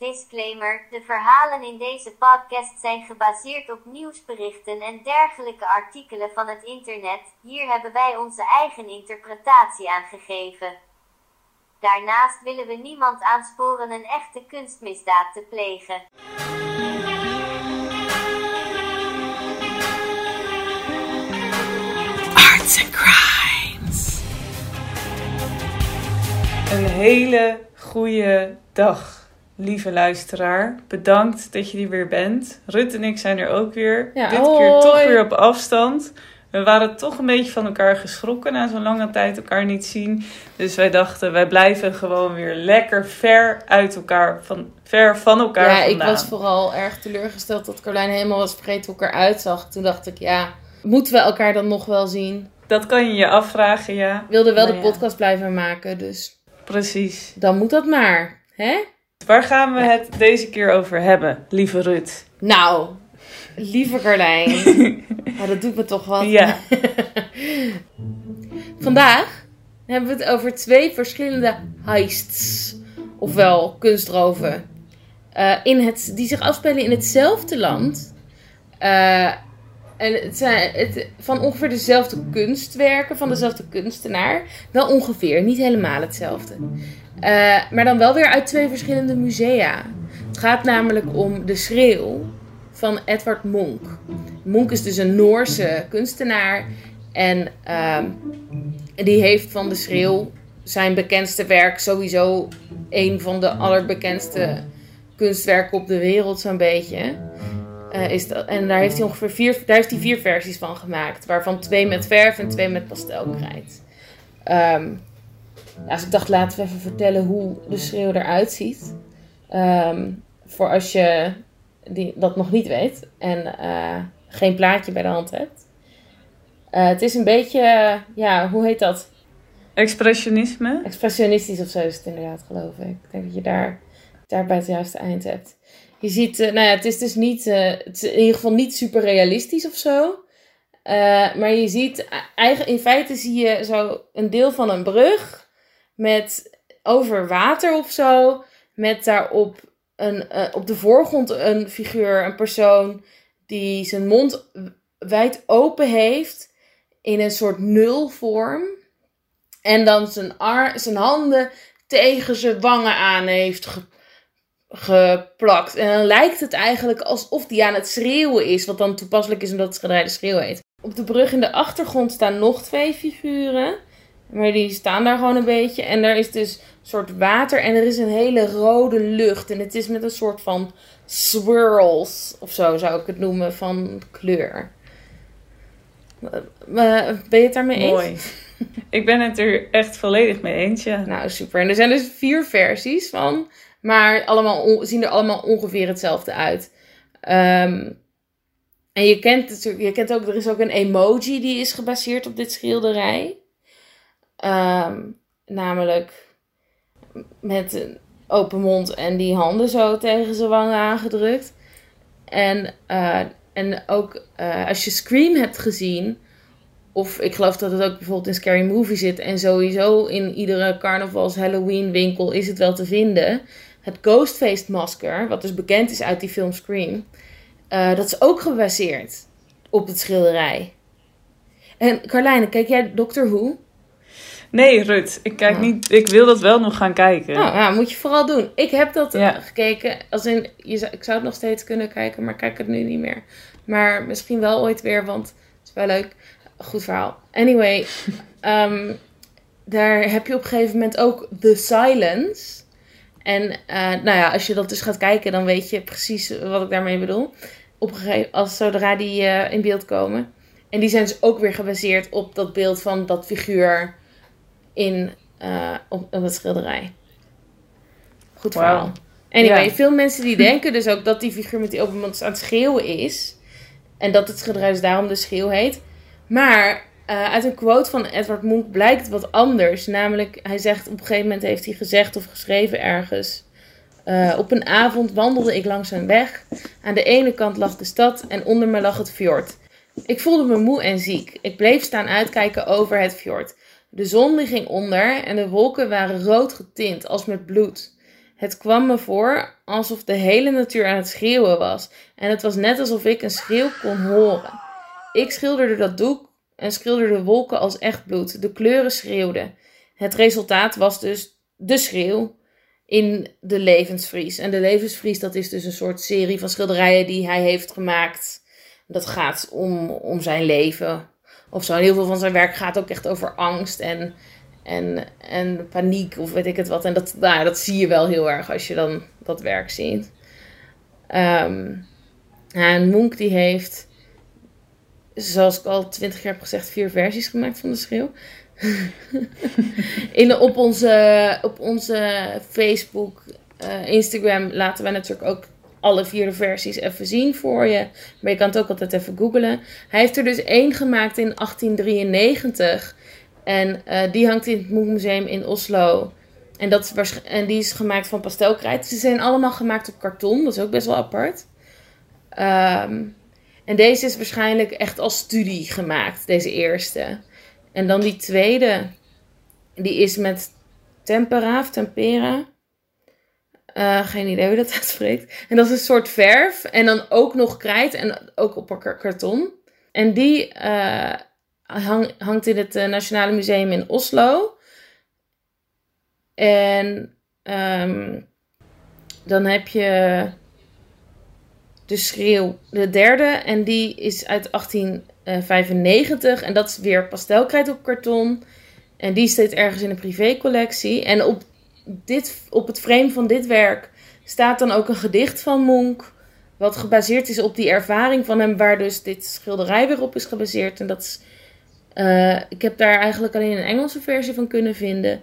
Disclaimer: de verhalen in deze podcast zijn gebaseerd op nieuwsberichten en dergelijke artikelen van het internet. Hier hebben wij onze eigen interpretatie aan gegeven. Daarnaast willen we niemand aansporen een echte kunstmisdaad te plegen. Arts and Crimes. Een hele goede dag, lieve luisteraar. Bedankt dat je er weer bent. Rut en ik zijn er ook weer. Ja, Dit keer toch weer op afstand. We waren toch een beetje van elkaar geschrokken na zo'n lange tijd elkaar niet zien. Dus wij dachten, wij blijven gewoon weer lekker ver uit elkaar, van, ver van elkaar Ja, ik was vooral erg teleurgesteld dat Carlijn helemaal was vergeten hoe ik eruit zag. Toen dacht ik, ja, moeten we elkaar dan nog wel zien? Dat kan je je afvragen, ja. Ik wilde wel Maar de ja. podcast blijven maken, dus Precies. dan moet dat maar. Hè? Waar gaan we het deze keer over hebben, lieve Rut? Nou, lieve Carlijn. dat doet me toch wat. Ja. Vandaag hebben we het over twee verschillende heists. Ofwel kunstroven. eh, in het, die zich afspelen in hetzelfde land. Eh, en het zijn het, van ongeveer dezelfde kunstwerken, van dezelfde kunstenaar. Wel ongeveer, niet helemaal hetzelfde. Eh, maar dan wel weer uit twee verschillende musea. Het gaat namelijk om De Schreeuw van Edvard Munch. Munch is dus een Noorse kunstenaar. En ehm, die heeft van De Schreeuw zijn bekendste werk, sowieso een van de allerbekendste kunstwerken op de wereld, zo'n beetje. Eh, is dat, en daar heeft hij ongeveer vier, daar heeft hij vier versies van gemaakt. Waarvan twee met verf en twee met pastelkrijt. Ja, dus ik dacht, laten we even vertellen hoe de schreeuw eruit ziet. Ehm, voor als je die, dat nog niet weet en eh, geen plaatje bij de hand hebt. Eh, het is een beetje, ja, hoe heet dat? Expressionisme? Expressionistisch of zo is het inderdaad, geloof ik. Ik denk dat je daar, daar bij het juiste eind hebt. Je ziet, eh, nou ja, het is dus niet, eh, het is in ieder geval niet super realistisch of zo. Eh, maar je ziet, eigen, in feite zie je zo een deel van een brug met over water of zo. Met daarop een, op de voorgrond een figuur, een persoon die zijn mond wijd open heeft in een soort nulvorm. En dan zijn, ar zijn handen tegen zijn wangen aan heeft geplakt. En dan lijkt het eigenlijk alsof hij aan het schreeuwen is. Wat dan toepasselijk is omdat het schilderij de schreeuw heet. Op de brug in de achtergrond staan nog twee figuren. Maar die staan daar gewoon een beetje. En er is dus een soort water en er is een hele rode lucht. En het is met een soort van swirls of zo zou ik het noemen van kleur. Eh, Ben je het daarmee eens? Mooi. Ik ben het er echt volledig mee eens, ja. Nou, super. En er zijn dus vier versies van. Maar allemaal zien er allemaal ongeveer hetzelfde uit. Ehm, en je kent, je kent ook, er is ook een emoji die is gebaseerd op dit schilderij. Ehm, namelijk met een open mond en die handen zo tegen zijn wangen aangedrukt. En, eh, en ook eh, als je Scream hebt gezien, of ik geloof dat het ook bijvoorbeeld in Scary Movie zit. En sowieso in iedere carnavals Halloween winkel is het wel te vinden. Het Ghostface masker, wat dus bekend is uit die film Scream. eh, dat is ook gebaseerd op het schilderij. En Carlijne, kijk jij Doctor Who? Nee, Rut, ik kijk Oh. niet. Ik wil dat wel nog gaan kijken. Nou ja, moet je vooral doen. Ik heb dat eh, Ja. gekeken. Als in, je, zou- ik zou het nog steeds kunnen kijken, maar kijk het nu niet meer. Maar misschien wel ooit weer, want het is wel leuk. Goed verhaal. Anyway, ehm, daar heb je op een gegeven moment ook The Silence. En eh, nou ja, als je dat dus gaat kijken, dan weet je precies wat ik daarmee bedoel. Op een gegeven als zodra die eh, in beeld komen. En die zijn dus ook weer gebaseerd op dat beeld van dat figuur in eh, op, op het schilderij. Goed verhaal. Anyway, Ja. veel mensen die denken dus ook dat die figuur met die open mond aan het schreeuwen is. En dat het schilderij dus daarom de schreeuw heet. Maar eh, uit een quote van Edward Munch blijkt wat anders. Namelijk, hij zegt op een gegeven moment heeft hij gezegd of geschreven ergens. eh, op een avond wandelde ik langs een weg. Aan de ene kant lag de stad en onder me lag het fjord. Ik voelde me moe en ziek. Ik bleef staan uitkijken over het fjord. De zon ging onder en de wolken waren rood getint als met bloed. Het kwam me voor alsof de hele natuur aan het schreeuwen was. En het was net alsof ik een schreeuw kon horen. Ik schilderde dat doek en schilderde wolken als echt bloed. De kleuren schreeuwden. Het resultaat was dus de schreeuw in de levensvries. En de levensvries, dat is dus een soort serie van schilderijen die hij heeft gemaakt. Dat gaat om, om zijn leven. Of zo. Heel veel van zijn werk gaat ook echt over angst en, en, en paniek of weet ik het wat. En dat, nou, dat zie je wel heel erg als je dan dat werk ziet. Ehm, en Monk die heeft, zoals ik al twintig jaar heb gezegd, vier versies gemaakt van de schreeuw. In, op, onze, op onze Facebook, eh, Instagram laten wij natuurlijk ook alle vier de versies even zien voor je. Maar je kan het ook altijd even googlen. Hij heeft er dus één gemaakt in 1893. En uh, die hangt in het Museum in Oslo. En, dat is en die is gemaakt van pastelkrijt. Ze zijn allemaal gemaakt op karton. Dat is ook best wel apart. Um, en deze is waarschijnlijk echt als studie gemaakt. Deze eerste. En dan die tweede. Die is met tempera of tempera. Uh, geen idee hoe dat uitspreekt. En dat is een soort verf. En dan ook nog krijt. En ook op karton. En die hang, hangt in het uh, Nationale Museum in Oslo. En um, dan heb je de schreeuw, de derde. En die is uit 1895. En dat is weer pastelkrijt op karton. En die staat ergens in een privécollectie. En op dit, op het frame van dit werk staat dan ook een gedicht van Monk. Wat gebaseerd is op die ervaring van hem, waar dus dit schilderij weer op is gebaseerd. En dat is, uh, ik heb daar eigenlijk alleen een Engelse versie van kunnen vinden.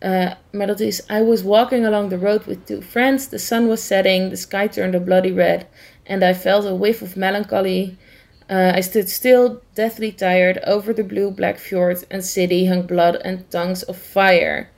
Uh, maar dat is: I was walking along the road with two friends. The sun was setting, the sky turned a bloody red, and I felt a whiff of melancholy. Uh, I stood still, deathly tired, over the blue black fjord and city hung blood and tongues of fire.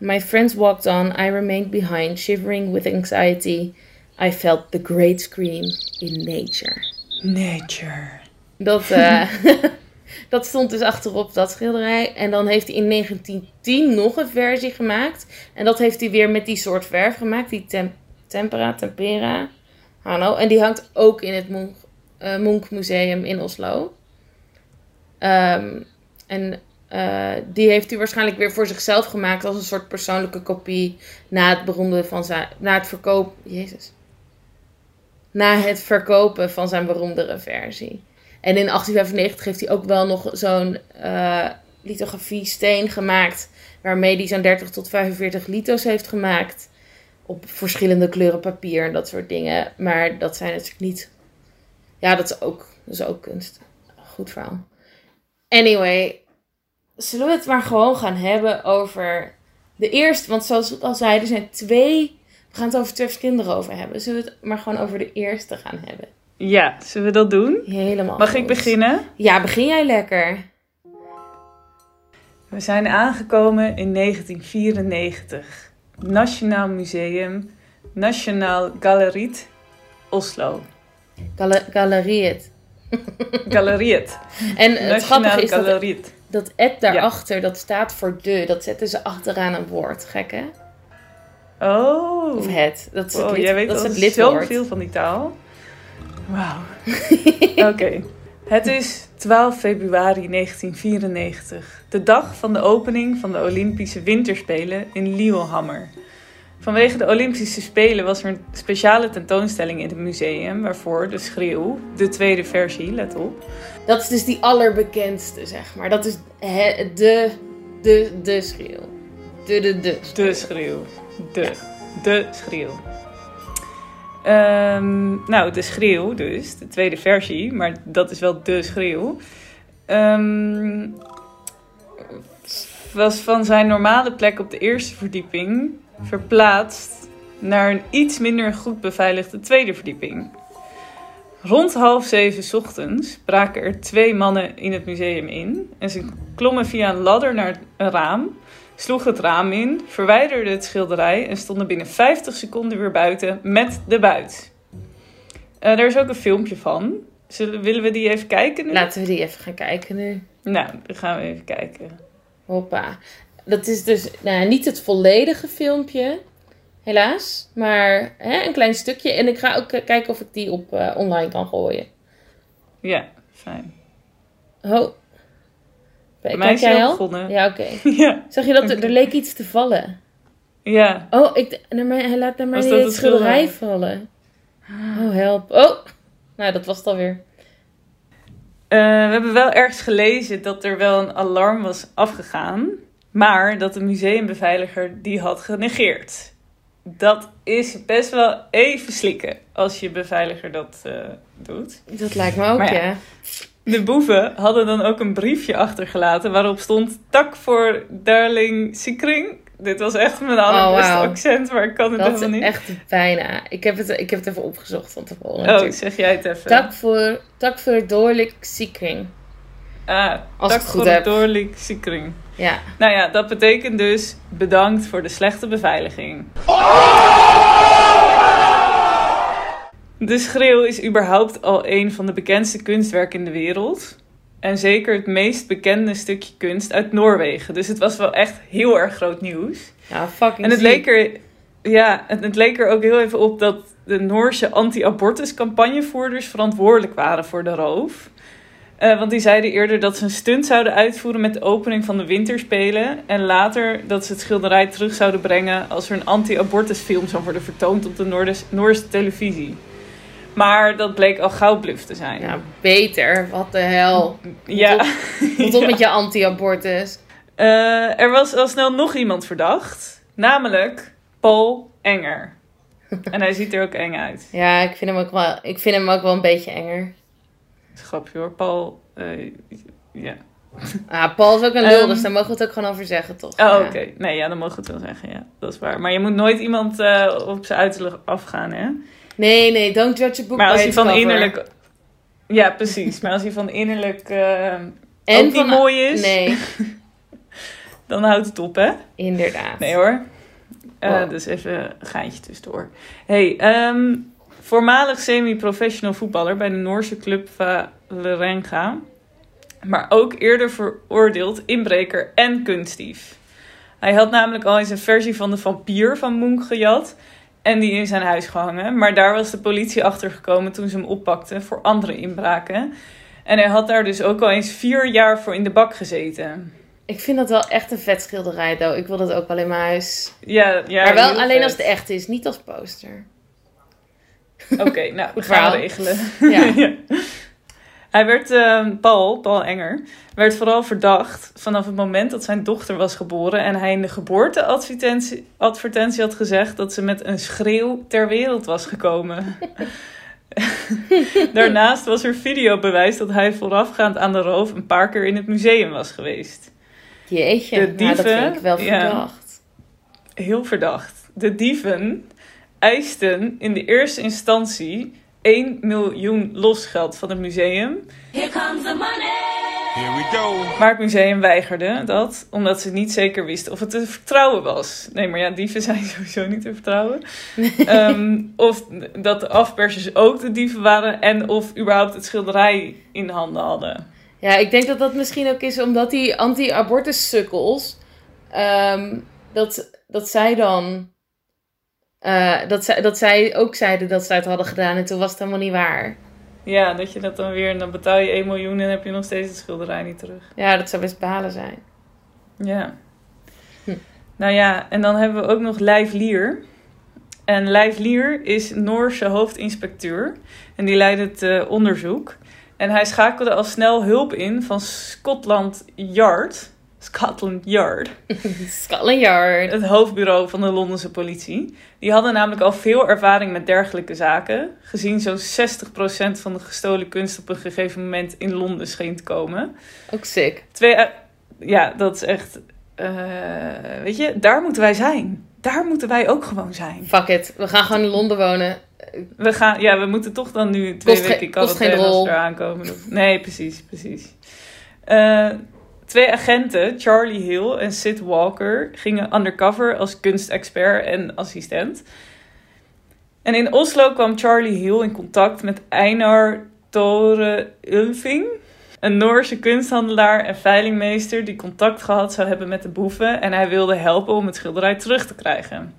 My friends walked on, I remained behind, shivering with anxiety. I felt the great scream in nature. Nature. Dat, uh, dat stond dus achterop dat schilderij. En dan heeft hij in 1910 nog een versie gemaakt. En dat heeft hij weer met die soort verf gemaakt, die tem tempera, tempera. En die hangt ook in het Monk, Monk Museum in Oslo. Um, en uh, die heeft hij waarschijnlijk weer voor zichzelf gemaakt als een soort persoonlijke kopie na het beroemde van zijn, na het verkoop, Jezus, na het verkopen van zijn beroemdere versie. En in 1895 heeft hij ook wel nog zo'n uh, lithografie steen gemaakt, waarmee hij zo'n 30 tot 45 lito's heeft gemaakt op verschillende kleuren papier en dat soort dingen. Maar dat zijn natuurlijk niet, ja, dat is ook, dat is ook kunst. Goed verhaal. Anyway, zullen we het maar gewoon gaan hebben over de eerste. Want zoals ik al zei, er zijn twee. We gaan het over twee verschillende over hebben. Zullen we het maar gewoon over de eerste gaan hebben? Ja, zullen we dat doen? Helemaal. Mag ik beginnen? Ja, begin jij lekker. We zijn aangekomen in 1994. Nationaal Museum, Nationaal Galeriet, Oslo. Gal Galeriet. Galeriet. En het Nationaal grappige is dat Galeriet. Dat et daarachter, dat staat voor de. Dat zetten ze achteraan een woord. Gek hè? Oh. Of het. Dat is Wow, het, lid, jij weet dat is het lidwoord. zoveel van die taal. Wauw. Oké. Het is 12 februari 1994. De dag van de opening van de Olympische Winterspelen in Lillehammer. Vanwege de Olympische Spelen was er een speciale tentoonstelling in het museum... waarvoor de schreeuw, de tweede versie, let op... Dat is dus die allerbekendste, zeg maar. Dat is he- de, de, de schreeuw. De, de, de. De schreeuw. De. De schreeuw. Ehm, nou, de schreeuw dus, de tweede versie, maar dat is wel de schreeuw. Ehm, was van zijn normale plek op de eerste verdieping verplaatst naar een iets minder goed beveiligde tweede verdieping. Rond half zeven ochtends braken er twee mannen in het museum in en ze klommen via een ladder naar een raam sloegen het raam in, verwijderden het schilderij en stonden binnen 50 seconden weer buiten met de buit. Uh, er is ook een filmpje van. Zullen, willen we die even kijken nu? Laten we die even gaan kijken nu. Nou, dan gaan we even kijken. Hoppa. Dat is dus nou, niet het volledige filmpje. helaas. Maar hè, een klein stukje. En ik ga ook eh, kijken of ik die op eh, online kan gooien. Ja, fijn. Oh. Bij mij is jij al begonnen. Ja, oké. Ja. Zag je dat er, er leek iets te vallen? Ja. Oh, ik, naar mij, hij laat naar mij het schilderij vallen. Oh, help. Oh, nou, dat was het alweer. Eh, we hebben wel ergens gelezen dat er wel een alarm was afgegaan. Maar dat de museumbeveiliger die had genegeerd. Dat is best wel even slikken als je beveiliger dat eh, doet. Dat lijkt me ook, Maar ja. ja. De boeven hadden dan ook een briefje achtergelaten waarop stond tak voor Darling Sikring. Dit was echt mijn allerbeste Oh, wauw. accent, maar ik kan het Dat is helemaal niet. echt bijna. Ik heb, het, ik heb het even opgezocht van tevoren. Oh, natuurlijk. zeg jij het even. Tak voor, tak voor Doorlijk Sikring. ah, Als tak ik het goed voor heb. Darling Sikring. Ja. Nou ja, dat betekent dus bedankt voor de slechte beveiliging. De schreeuw is überhaupt al een van de bekendste kunstwerken in de wereld. En zeker het meest bekende stukje kunst uit Noorwegen. Dus het was wel echt heel erg groot nieuws. Ja, fucking En het ziek. leek, er, ja, het, het leek er ook heel even op dat de Noorse anti-abortus campagnevoerders verantwoordelijk waren voor de roof. Eh, want die zeiden eerder dat ze een stunt zouden uitvoeren met de opening van de winterspelen. En later dat ze het schilderij terug zouden brengen als er een anti-abortusfilm zou worden vertoond op de Noorse televisie. Maar dat bleek al gauw bluff te zijn. Ja, beter. Wat de hel. ja. Wat op met je anti-abortus. Eh, er was al snel nog iemand verdacht. Namelijk Paul Enger. en hij ziet er ook eng uit. Ja, ik vind hem ook wel, ik vind hem ook wel een beetje enger. Grapje hoor. Paul, eh, ja. Ah, Paul is ook een lul, Ehm. dus daar mogen we het ook gewoon over zeggen, toch? Oh, Ja. oké. Nee, ja, dan mogen we het wel zeggen. Ja, dat is waar. Maar je moet nooit iemand eh, op zijn uiterlijk afgaan, hè? Nee, nee, don't judge a book Maar als by hij van cover. innerlijk... Ja, precies. Maar als hij van innerlijk eh, En ook niet mooi is, Nee, dan houdt het op, hè? inderdaad. Nee hoor. Eh, Wow. Dus even een geintje tussendoor. Hey, ehm, voormalig semi-professional voetballer bij de Noorse club Valerenga. Maar ook eerder veroordeeld inbreker en kunstdief. Hij had namelijk al eens een versie van de vampier van Munch gejat. En die in zijn huis gehangen. Maar daar was de politie achter gekomen toen ze hem oppakten voor andere inbraken. En hij had daar dus ook al eens vier jaar voor in de bak gezeten. Ik vind dat wel echt een vet schilderij, though. Ik wil dat ook wel in mijn huis. Ja, ja, maar wel alleen vet. als het echt is, niet als poster. Oké, nou, Goed we gaan regelen. Ja. Hij werd, ehm, Paul, Paul Enger, werd vooral verdacht vanaf het moment dat zijn dochter was geboren. En hij in de geboorteadvertentie advertentie had gezegd dat ze met een schreeuw ter wereld was gekomen. Daarnaast was er videobewijs dat hij voorafgaand aan de roof een paar keer in het museum was geweest. Jeetje, De nou, dat dieven, vind ik wel ja. verdacht. Heel verdacht. De dieven eisten in de eerste instantie 1 miljoen losgeld van het museum. Here comes the money. Here we go. Maar het museum weigerde dat, omdat ze niet zeker wisten of het te vertrouwen was. Nee, maar ja, dieven zijn sowieso niet te vertrouwen. Ehm, of dat de afpersers ook de dieven waren en of überhaupt het schilderij in handen hadden. Ja, ik denk dat dat misschien ook is omdat die anti-abortus sukkels, ehm, dat, dat zij dan, eh, dat, zij, dat zij ook zeiden dat zij het hadden gedaan en toen was het helemaal niet waar. Ja, dat je dat dan weer, en dan betaal je 1 miljoen en heb je nog steeds het schilderij niet terug. Ja, dat zou best balen zijn. Ja. Hm. Nou ja, en dan hebben we ook nog Lijf Lier. En Lijf Lier is Noorse hoofdinspecteur. En die leidt het eh, onderzoek. En hij schakelde al snel hulp in van Scotland Yard. Scotland Yard. Scotland Yard. Het hoofdbureau van de Londense politie. Die hadden namelijk al veel ervaring met dergelijke zaken. Gezien zo'n 60% van de gestolen kunst op een gegeven moment in Londen scheen te komen. Ook sick. Twee, eh, ja, dat is echt. eh, weet je, daar moeten wij zijn. Daar moeten wij ook gewoon zijn. Fuck it. We gaan gewoon in Londen wonen. We gaan, ja, we moeten toch dan nu twee Kost weken quarantaine als we eraan komen. Nee, precies, precies. Eh, twee agenten, Charlie Hill en Sid Walker, gingen undercover als kunstexpert en assistent. En in Oslo kwam Charlie Hill in contact met Einar Tore Ulfing, een Noorse kunsthandelaar en veilingmeester die contact gehad zou hebben met de boeven en hij wilde helpen om het schilderij terug te krijgen.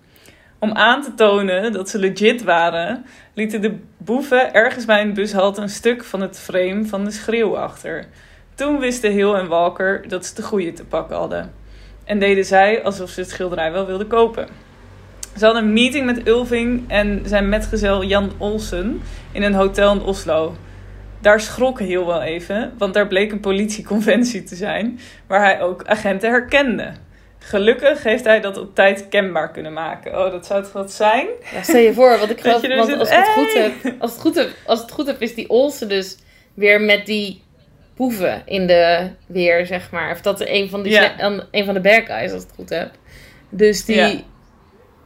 Om aan te tonen dat ze legit waren, lieten de boeven ergens bij een bushalte een stuk van het frame van de schreeuw achter. Toen wisten Hill en Walker dat ze de goede te pakken hadden. En deden zij alsof ze het schilderij wel wilden kopen. Ze hadden een meeting met Ulving en zijn metgezel Jan Olsen in een hotel in Oslo. Daar schrok Hill wel even, want daar bleek een politieconventie te zijn, waar hij ook agenten herkende. Gelukkig heeft hij dat op tijd kenbaar kunnen maken. Oh, dat zou het wat zijn? Ja, stel je voor, want ik geloof, want als ik het goed heb, als het goed heb, als het goed heb, is die Olsen dus weer met die boeven in de weer, zeg maar. Of dat een van, die een, van de bad guys, als ik het goed heb. Dus die...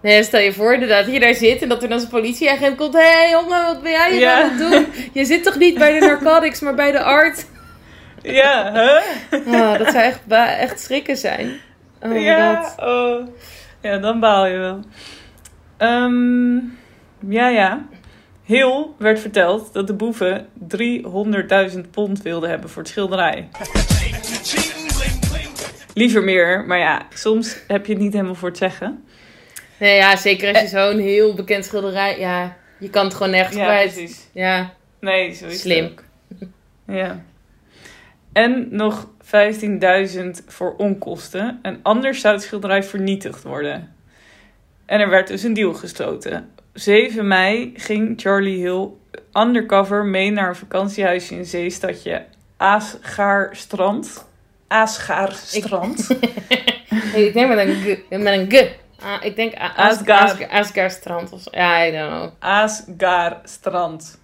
Nee, stel je voor inderdaad dat je daar zit en dat er dan zo'n politieagent komt. Hé hey, jongen, wat ben jij hier aan het doen? Je zit toch niet bij de narcotics, maar bij de art? Ja, hè? Ah, dat zou echt, echt schrikken zijn. Oh ja, oh. ja, dan baal je wel. Ehm, ja, ja. Heel werd verteld dat de boeven 300.000 pond wilden hebben voor het schilderij. Liever meer, maar ja, soms heb je het niet helemaal voor het zeggen. Nee, ja, zeker als je zo'n heel bekend schilderij... Ja, je kan het gewoon nergens Ja, kwijt. precies. Ja, Nee, zo is het Slim. ook. Ja. En nog 15.000 voor onkosten. En anders zou het schilderij vernietigd worden. En er werd dus een deal gesloten. 7 mei ging Charlie Hill undercover mee naar een vakantiehuisje in zeestadje Aasgaarstrand. Aasgaarstrand. Ik denk met een g. Met een g. Ah, ik denk A- As- Asgard. Asgard Asgardstrand of. Ja, I don't know. Aasgaarstrand.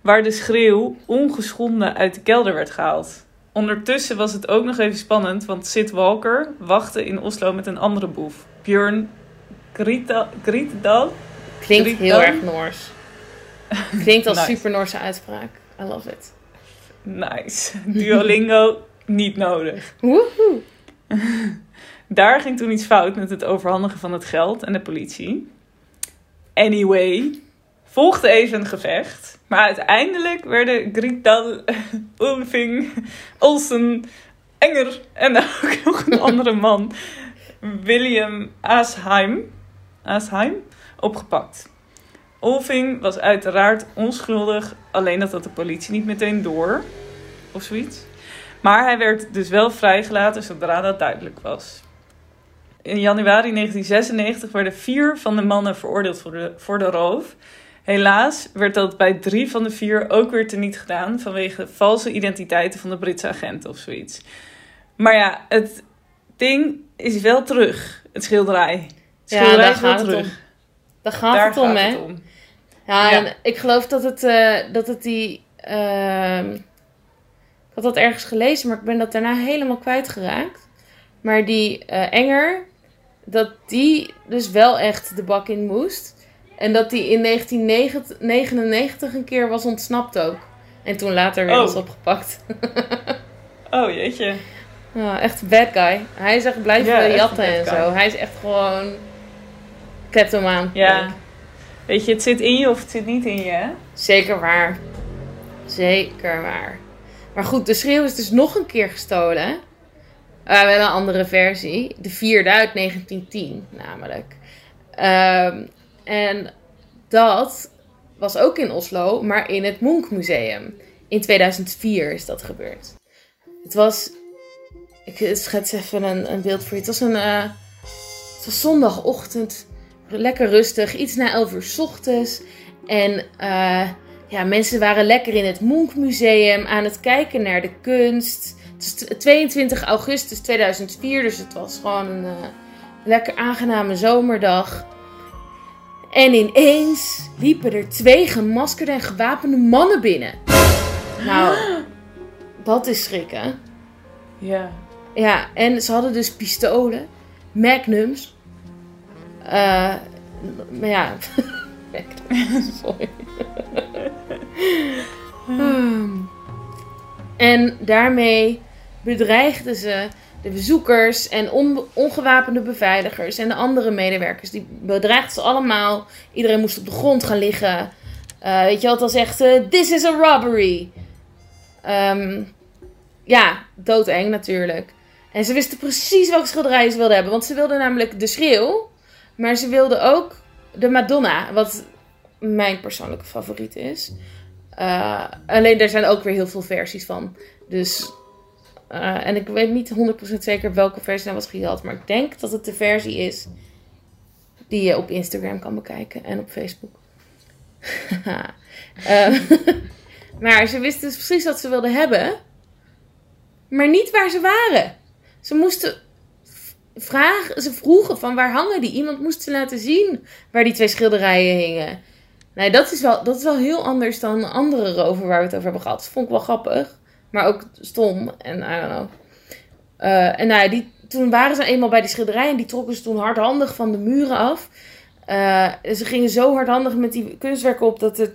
Waar de schreeuw ongeschonden uit de kelder werd gehaald. Ondertussen was het ook nog even spannend, want Sid Walker wachtte in Oslo met een andere boef. Björn Grietedal. Klinkt heel erg Noors. Klinkt als Nice. super Noorse uitspraak. I love it. Nice. Duolingo niet nodig. Woehoe. Daar ging toen iets fout met het overhandigen van het geld en de politie. Anyway, volgde even een gevecht. Maar uiteindelijk werden Grital, Ulfing, Olsen, Enger en ook nog een andere man, William Aasheim, Aasheim, opgepakt. Olfing was uiteraard onschuldig, alleen dat had de politie niet meteen door. Of zoiets. Maar hij werd dus wel vrijgelaten zodra dat duidelijk was. In januari 1996 werden vier van de mannen veroordeeld voor de, voor de roof. Helaas werd dat bij drie van de vier ook weer teniet gedaan vanwege valse identiteiten van de Britse agenten of zoiets. Maar ja, het ding is wel terug, het schilderij. Het schilderij is wel terug. Daar gaat Daar het om, gaat hè? het om. Ja, Ja. en ik geloof dat het, eh, dat het die... ehm, ik had dat ergens gelezen, maar ik ben dat daarna helemaal kwijtgeraakt. Maar die eh, Enger, dat die dus wel echt de bak in moest. En dat die in 1999 een keer was ontsnapt ook. En toen later weer Oh. was opgepakt. Oh jeetje. Ja, echt bad guy. Hij is echt blijven Ja, jatten en guy. zo. Hij is echt gewoon kleptomaan. Ja. Weet je, het zit in je of het zit niet in je, hè? Zeker waar. Zeker waar. Maar goed, de schreeuw is dus nog een keer gestolen. Uh, wel een andere versie. De vierde uit 1910 namelijk. Ehm, en dat was ook in Oslo, maar in het Munch Museum. In 2004 is dat gebeurd. Het was... Ik schets even een, een beeld voor je. Het was een... eh, het was zondagochtend. Lekker rustig. Iets na 11 uur 's ochtends. En eh, ja, mensen waren lekker in het Munch Museum aan het kijken naar de kunst. Het is t- 22 augustus 2004, dus het was gewoon een eh, lekker aangename zomerdag. En ineens liepen er twee gemaskerde en gewapende mannen binnen. Nou, dat is schrikken. Ja. Ja, en ze hadden dus pistolen, magnums. Eh, maar ja, sorry. Hmm. En daarmee bedreigden ze de bezoekers en on- ongewapende beveiligers en de andere medewerkers. Die bedreigden ze allemaal. Iedereen moest op de grond gaan liggen. Eh, weet je al zegt? eh, This is a robbery. Ehm, ja, doodeng natuurlijk. En ze wisten precies welke schilderij ze wilden hebben. Want ze wilden namelijk de schreeuw. Maar ze wilden ook de Madonna, wat mijn persoonlijke favoriet is. Uh, alleen er zijn ook weer heel veel versies van. Dus, uh, en ik weet niet 100% zeker welke versie nou was gehad. Maar ik denk dat het de versie is die je op Instagram kan bekijken en op Facebook. uh, maar ze wisten dus precies wat ze wilden hebben. Maar niet waar ze waren. Ze moesten vragen, ze vroegen van waar hangen die? Iemand moest ze laten zien waar die twee schilderijen hingen. Nee, dat is wel, dat is wel heel anders dan andere roven waar we het over hebben gehad. Dat vond ik wel grappig, maar ook stom. En I don't know. Uh, en nou, die, toen waren ze eenmaal bij die schilderijen en die trokken ze toen hardhandig van de muren af. Uh, ze gingen zo hardhandig met die kunstwerken op dat het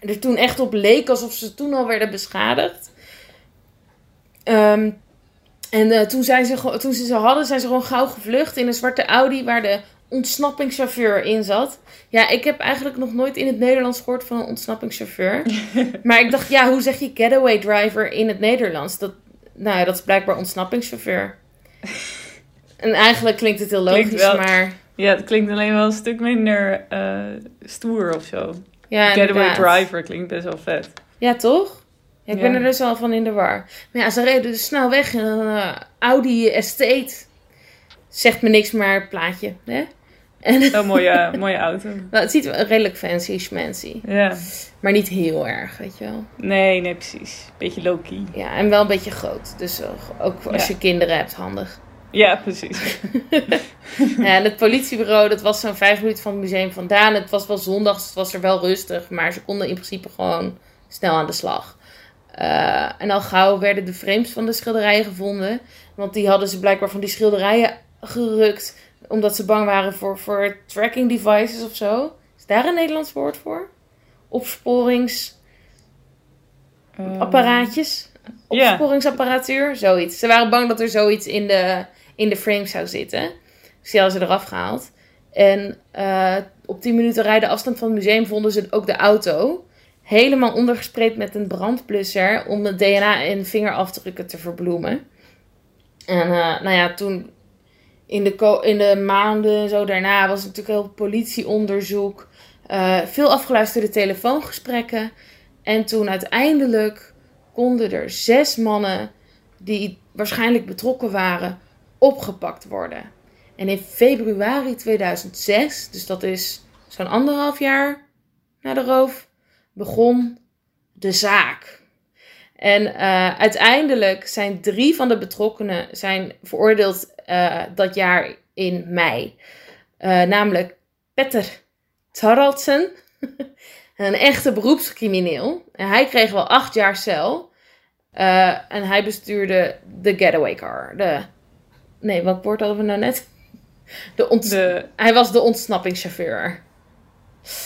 er toen echt op leek alsof ze toen al werden beschadigd. Um, en uh, toen, zijn ze, toen ze ze hadden, zijn ze gewoon gauw gevlucht in een zwarte Audi waar de ontsnappingschauffeur in zat. Ja, ik heb eigenlijk nog nooit in het Nederlands gehoord van een ontsnappingschauffeur. maar ik dacht, ja, hoe zeg je getaway driver in het Nederlands? Dat, nou ja, dat is blijkbaar ontsnappingschauffeur. en eigenlijk klinkt het heel logisch, wel, maar... Ja, het klinkt alleen wel een stuk minder uh, stoer of zo. Ja, getaway driver klinkt best wel vet. Ja, toch? Ja, ik ben er dus wel van in de war. Maar ja, ze reden dus snel weg in een uh, Audi Estate. Zegt me niks, maar plaatje. Hè? En, een mooie, mooie auto. Nou, het ziet wel redelijk fancy schmancy. Ja. Maar niet heel erg, weet je wel. Nee, nee, precies. Beetje low-key. Ja, en wel een beetje groot. Dus ook als je kinderen hebt, handig. Ja, precies. ja, en het politiebureau, dat was zo'n vijf minuten van het museum vandaan. Het was wel zondag, dus het was er wel rustig. Maar ze konden in principe gewoon snel aan de slag. Uh, en al gauw werden de frames van de schilderijen gevonden. Want die hadden ze blijkbaar van die schilderijen gerukt. Omdat ze bang waren voor, voor tracking devices of zo. Is daar een Nederlands woord voor? Opsporingsapparaatjes? Um, Opsporingsapparatuur? Zoiets. Ze waren bang dat er zoiets in de, in de frame zou zitten. Dus die hadden ze eraf gehaald. En uh, op 10 minuten rijden afstand van het museum vonden ze ook de auto helemaal ondergespreid met een brandblusser om het DNA en vingerafdrukken te verbloemen. En uh, nou ja, toen in de, in de maanden zo daarna was natuurlijk heel politieonderzoek. Uh, veel afgeluisterde telefoongesprekken. En toen uiteindelijk konden er zes mannen die waarschijnlijk betrokken waren opgepakt worden. En in februari 2006, dus dat is zo'n anderhalf jaar na de roof, begon de zaak. En uh, uiteindelijk zijn drie van de betrokkenen zijn veroordeeld uh, dat jaar in mei. Uh, namelijk Petter Taraldsen, een echte beroepscrimineel. En hij kreeg wel acht jaar cel. en hij bestuurde de getaway car. De, nee, wat woord hadden we nou net? De ont de... Hij was de ontsnappingschauffeur.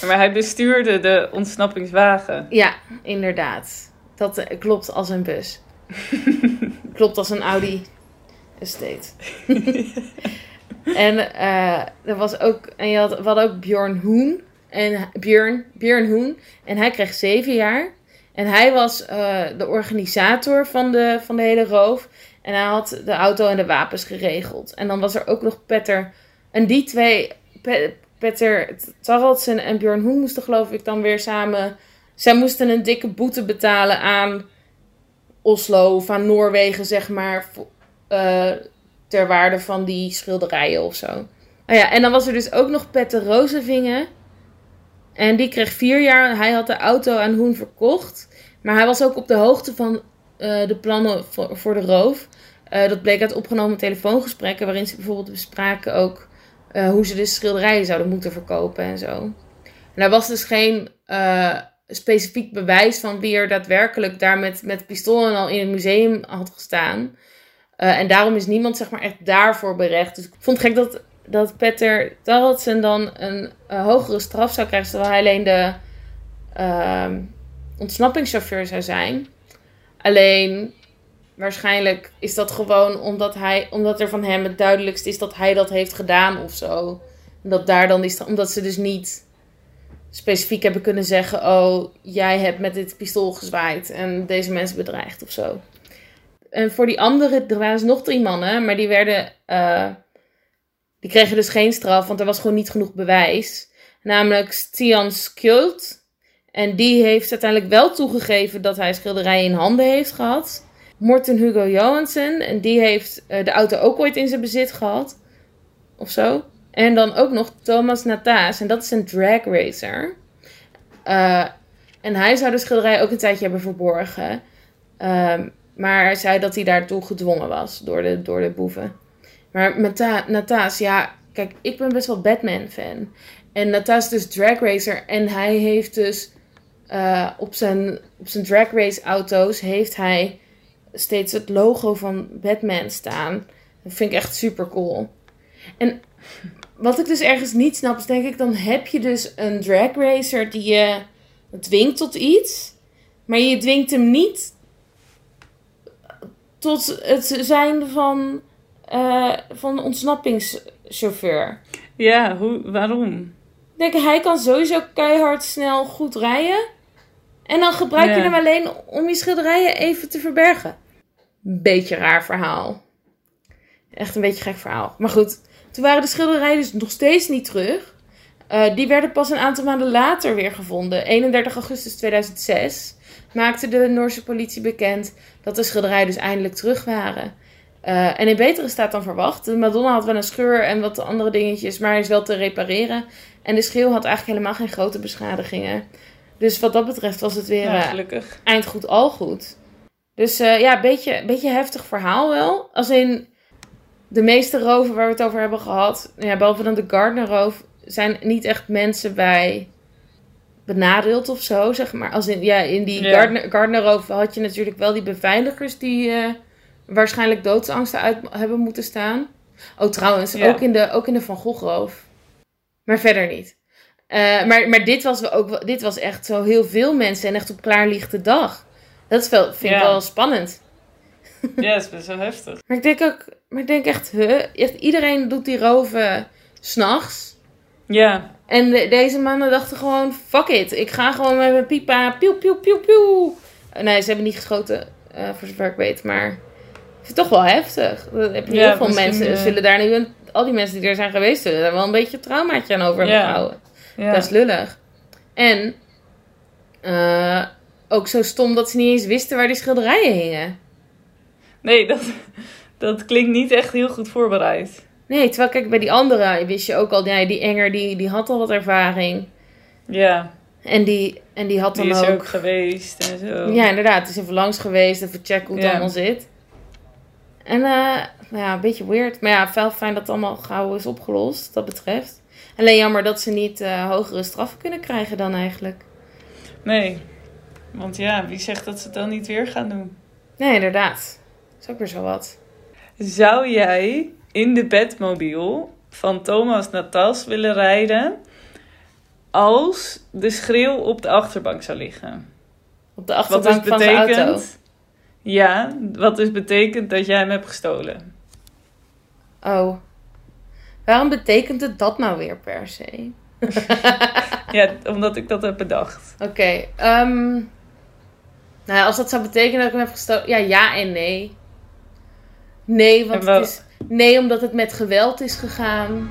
Maar hij bestuurde de ontsnappingswagen. Ja, inderdaad. Dat eh, klopt als een bus. klopt als een Audi Estate. en uh, er was ook, en je had, we hadden ook Bjorn Hoen. En Björn, Björn Hoen. En hij kreeg zeven jaar. En hij was uh, de organisator van de, van de hele roof. En hij had de auto en de wapens geregeld. En dan was er ook nog Petter. En die twee, Peter Taraldsen en Björn Hoen moesten geloof ik dan weer samen... Zij moesten een dikke boete betalen aan Oslo of aan Noorwegen, zeg maar. Uh, ter waarde van die schilderijen of zo. Oh ja, en dan was er dus ook nog Petter Rozevingen. En die kreeg vier jaar. Hij had de auto aan Hoen verkocht. Maar hij was ook op de hoogte van uh, de plannen voor, voor de roof. Uh, dat bleek uit opgenomen telefoongesprekken. Waarin ze bijvoorbeeld bespraken ook uh, hoe ze de schilderijen zouden moeten verkopen en zo. En er was dus geen uh, specifiek bewijs van wie er daadwerkelijk daar met, met pistolen al in het museum had gestaan. Uh, en daarom is niemand zeg maar echt daarvoor berecht. Dus ik vond het gek dat, dat Petter dan een hogere straf zou krijgen, terwijl hij alleen de ehm, ontsnappingschauffeur zou zijn. Alleen Waarschijnlijk is dat gewoon omdat, hij, omdat er van hem het duidelijkst is dat hij dat heeft gedaan of zo. Dat daar dan is, omdat ze dus niet specifiek hebben kunnen zeggen: Oh, jij hebt met dit pistool gezwaaid en deze mensen bedreigd of zo. En voor die andere, er waren dus nog drie mannen, maar die werden. Uh, die kregen dus geen straf, want er was gewoon niet genoeg bewijs. namelijk Stian Skjult. En die heeft uiteindelijk wel toegegeven dat hij schilderijen in handen heeft gehad. Morten Hugo Johansen, en die heeft eh, de auto ook ooit in zijn bezit gehad. Of zo. En dan ook nog Thomas Nataas, en dat is een drag racer. Eh, en hij zou de schilderij ook een tijdje hebben verborgen. Ehm, maar hij zei dat hij daartoe gedwongen was door de, door de boeven. Maar Nata Nataas, ja, kijk, ik ben best wel Batman-fan. En Nataas is dus drag racer. En hij heeft dus eh, op, zijn, op zijn drag race auto's heeft hij steeds het logo van Batman staan. Dat vind ik echt super cool. En wat ik dus ergens niet snap, is denk ik, dan heb je dus een drag racer die je dwingt tot iets. Maar je dwingt hem niet tot het zijn van, uh, van ontsnappingschauffeur. Ja, hoe, waarom? Ik denk, hij kan sowieso keihard snel goed rijden. En dan gebruik je hem alleen om je schilderijen even te verbergen. Beetje raar verhaal. Echt een beetje gek verhaal. Maar goed, toen waren de schilderijen dus nog steeds niet terug. Uh, die werden pas een aantal maanden later weer gevonden. 31 augustus 2006 maakte de Noorse politie bekend dat de schilderijen dus eindelijk terug waren. Uh, en in betere staat dan verwacht. De Madonna had wel een scheur en wat andere dingetjes, maar hij is wel te repareren. En de schreeuw had eigenlijk helemaal geen grote beschadigingen. Dus wat dat betreft was het weer ja, uh, eind goed al goed. Dus uh, ja, een beetje, beetje heftig verhaal wel. Als in de meeste roven waar we het over hebben gehad, ja, behalve dan de Gardner roof, zijn niet echt mensen bij benadeeld of zo, zeg maar. Als in, ja, in die ja. Gardner, had je natuurlijk wel die beveiligers die uh, waarschijnlijk doodsangsten uit hebben moeten staan. Oh, trouwens, ook, in de, ook in de Van Gogh roof. Maar verder niet. Uh, maar maar dit, was ook, dit was echt zo heel veel mensen en echt op klaarlichte dag. Dat vind ik wel spannend. Ja, dat is best wel heftig. Maar ik denk ook, maar ik denk echt, huh, echt iedereen doet die roven s'nachts. Ja. En de, deze mannen dachten gewoon, fuck it, ik ga gewoon met mijn pipa, piu, piu, piu, piu. Nee, ze hebben niet geschoten, uh, voor zover ik weet, maar ik vind het toch wel heftig. Dat heb je ja, heel veel mensen, uh... zullen daar nu, al die mensen die er zijn geweest, zullen daar wel een beetje een traumaatje aan over hebben gehouden. Ja. Dat is lullig. En uh, ook zo stom dat ze niet eens wisten waar die schilderijen hingen. Nee, dat, dat klinkt niet echt heel goed voorbereid. Nee, terwijl kijk, bij die andere wist je ook al, ja, die Enger die, die had al wat ervaring. Ja. En die, en die had dan die is ook... geweest en zo. Ja, inderdaad. Het is even langs geweest, even checken hoe het allemaal zit. En uh, ja, een beetje weird. Maar ja, wel fijn dat het allemaal gauw is opgelost, dat betreft. Alleen jammer dat ze niet uh, hogere straffen kunnen krijgen dan eigenlijk. Nee, want ja, wie zegt dat ze het dan niet weer gaan doen? Nee, inderdaad. Dat is ook weer zo wat. Zou jij in de bedmobiel van Thomas Natas willen rijden als de schreeuw op de achterbank zou liggen? Op de achterbank wat dus betekent, van de auto? Ja, wat dus betekent dat jij hem hebt gestolen. Oh. Waarom betekent het dat nou weer per se? ja, omdat ik dat heb bedacht. Oké. Okay, um, nou ja, als dat zou betekenen dat ik hem heb gestolen... Ja, ja en nee. Nee, want het is... Nee, omdat het met geweld is gegaan.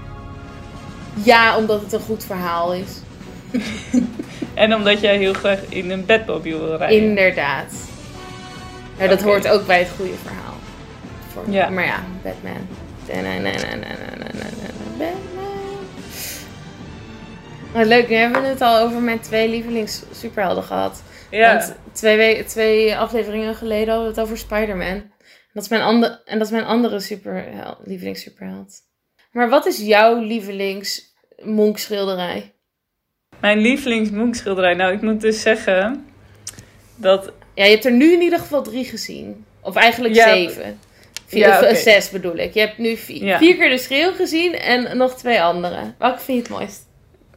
Ja, omdat het een goed verhaal is. en omdat jij heel graag in een bedmobiel wil rijden. Inderdaad. Ja, dat hoort ook bij het goede verhaal. Voor, ja. Maar ja, Batman. Batman. Leuk, nu hebben we het al over mijn twee lievelings superhelden gehad. Ja. Want twee, twee afleveringen geleden hadden we het over Spider-Man. Dat is mijn, en dat is mijn andere superheld, lievelings-superheld. Maar wat is jouw lievelings-monkschilderij? Mijn lievelings-monkschilderij? Nou, ik moet dus zeggen dat... Ja, je hebt er nu in ieder geval drie gezien. Of eigenlijk zeven. Vier, ja, okay. zes bedoel ik. Je hebt nu vier, vier keer de schreeuw gezien en nog twee andere. Welke vind je het mooist?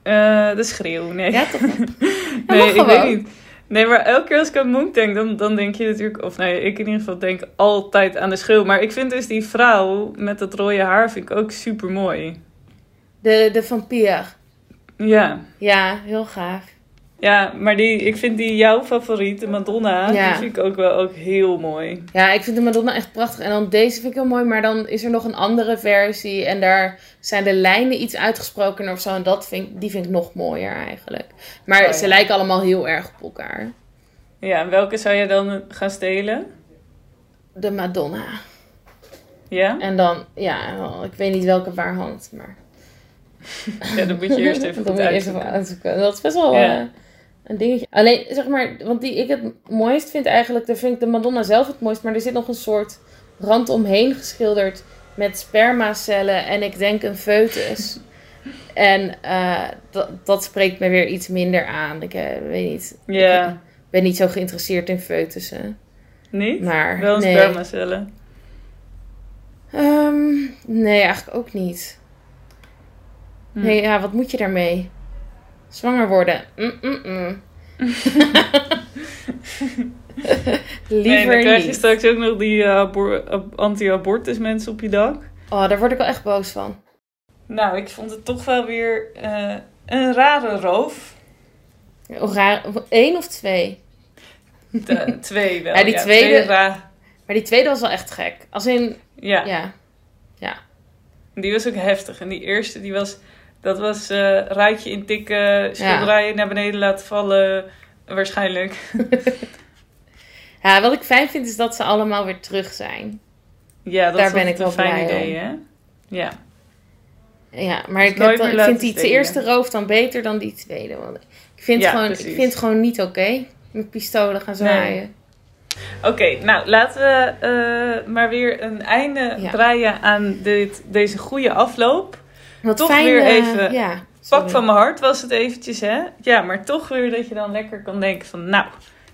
Uh, de schreeuw, nee. Ja, toch? nee, ik weet niet. Nee, maar elke keer als ik aan Monk denk, dan, dan denk je natuurlijk... Of nee, ik in ieder geval denk altijd aan de schreeuw. Maar ik vind dus die vrouw met dat rode haar vind ik ook super mooi. De, de vampier. Ja. Ja, heel gaaf. Ja, maar die, ik vind die jouw favoriet, de Madonna, Ja. die vind ik ook wel ook heel mooi. Ja, ik vind de Madonna echt prachtig. En dan deze vind ik heel mooi. Maar dan is er nog een andere versie. En daar zijn de lijnen iets uitgesprokener of zo. En dat vind, die vind ik nog mooier eigenlijk. Maar Oh, ja. ze lijken allemaal heel erg op elkaar. Ja, en welke zou je dan gaan stelen? De Madonna. Ja? En dan, ja, ik weet niet welke waar hangt. Maar Ja, dan moet je eerst even goed uitzoeken. Dat is best wel Ja. eh, een dingetje. Alleen, zeg maar, want die ik het mooist vind eigenlijk, daar vind ik de Madonna zelf het mooist. Maar er zit nog een soort rand omheen geschilderd met spermacellen en ik denk een foetus. en eh, dat, dat spreekt me weer iets minder aan. Ik eh, weet niet. Ja, Ik ben niet zo geïnteresseerd in foetussen. niet? Maar Wel nee. spermacellen. Ehm, nee, eigenlijk ook niet. Hm. Nee, ja, wat moet je daarmee? Zwanger worden? Mm, mm, mm. Liever dan krijg je niet. straks ook nog die ab- anti-abortus mensen op je dak. Oh, daar word ik wel echt boos van. Nou, ik vond het toch wel weer eh, een rare roof. Oh, raar. Eén of twee? De, twee wel. Ja, die tweede- twee Maar die tweede was wel echt gek. Als in, ja, ja. die was ook heftig. En die eerste, die was... Dat was eh ruitje intikken, schilderijen naar beneden laten vallen. Waarschijnlijk. Ja, wat ik fijn vind is dat ze allemaal weer terug zijn. Ja, dat Daar is ben ik wel een fijn blij idee, hè? Ja. Ja, maar Dus ik, heb ik vind die eerste roof dan beter dan die tweede. Want ik vind, Ja, gewoon, ik vind het gewoon niet oké. Met pistolen gaan zwaaien. Oké, nou laten we eh, maar weer een einde Ja. draaien aan dit, deze goede afloop. Wat Toch fijn, weer eh, even Ja, Pak van mijn hart was het eventjes, hè? Ja, maar toch weer dat je dan lekker kan denken van... Nou,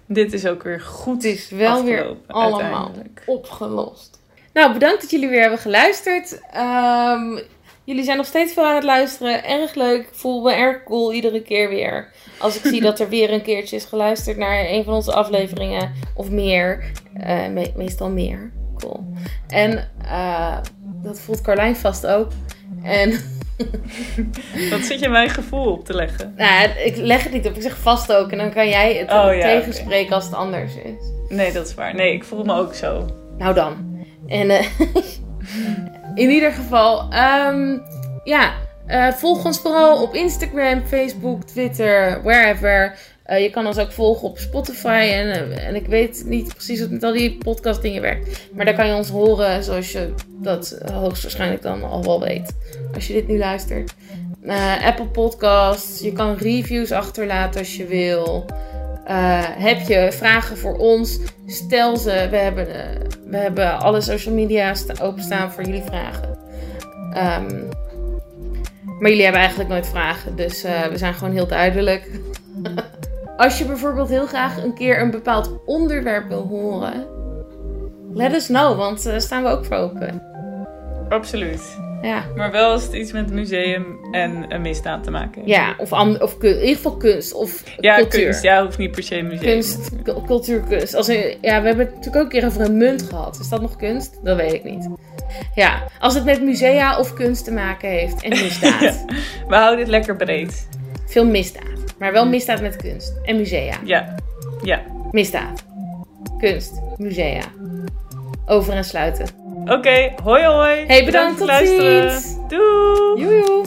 dit is ook weer goed Het is wel weer allemaal opgelost. Nou, bedankt dat jullie weer hebben geluisterd. Ehm, jullie zijn nog steeds veel aan het luisteren. Erg leuk. Ik voel me erg cool iedere keer weer. Als ik zie dat er weer een keertje is geluisterd naar een van onze afleveringen. Of meer. Eh, me- meestal meer. En eh, dat voelt Carlijn vast ook. En Wat zit je mijn gevoel op te leggen? nou, ik leg het niet op. Ik zeg vast ook. En dan kan jij het Oh, ja, tegenspreken als het anders is. Nee, dat is waar. Nee, ik voel me ook zo. Nou dan. En eh, in ieder geval, ehm, ja, eh, volg ons vooral op Instagram, Facebook, Twitter, wherever. Eh, je kan ons ook volgen op Spotify. En, eh, en ik weet niet precies hoe met al die podcast dingen werkt. Maar daar kan je ons horen zoals je dat eh, hoogstwaarschijnlijk dan al wel weet. Als je dit nu luistert. Apple Podcasts. Je kan reviews achterlaten als je wil. Heb je vragen voor ons? Stel ze. We hebben, we hebben alle social media sta- openstaan voor jullie vragen. Ehm, maar jullie hebben eigenlijk nooit vragen. Dus we zijn gewoon heel duidelijk. Als je bijvoorbeeld heel graag een keer een bepaald onderwerp wil horen. Let us know, want daar staan we ook voor open. Absoluut. Ja, Maar wel als het iets met museum en een misdaad te maken heeft. ja of, of in ieder geval kunst of Ja, cultuur. kunst. Ja, hoeft niet per se museum. Kunst, cu- cultuurkunst. Als in, ja, we hebben het natuurlijk ook een keer over een munt gehad. Is dat nog kunst? Dat weet ik niet. Ja, als het met musea of kunst te maken heeft en misdaad. We houden het lekker breed. Veel misdaad. Maar wel misdaad met kunst. En musea. Ja. Ja. Misdaad. Kunst. Musea. Over en sluiten. Oké, hoi hoi. Hey, bedankt, voor tot het luisteren. ziens. Doei. Joejoe.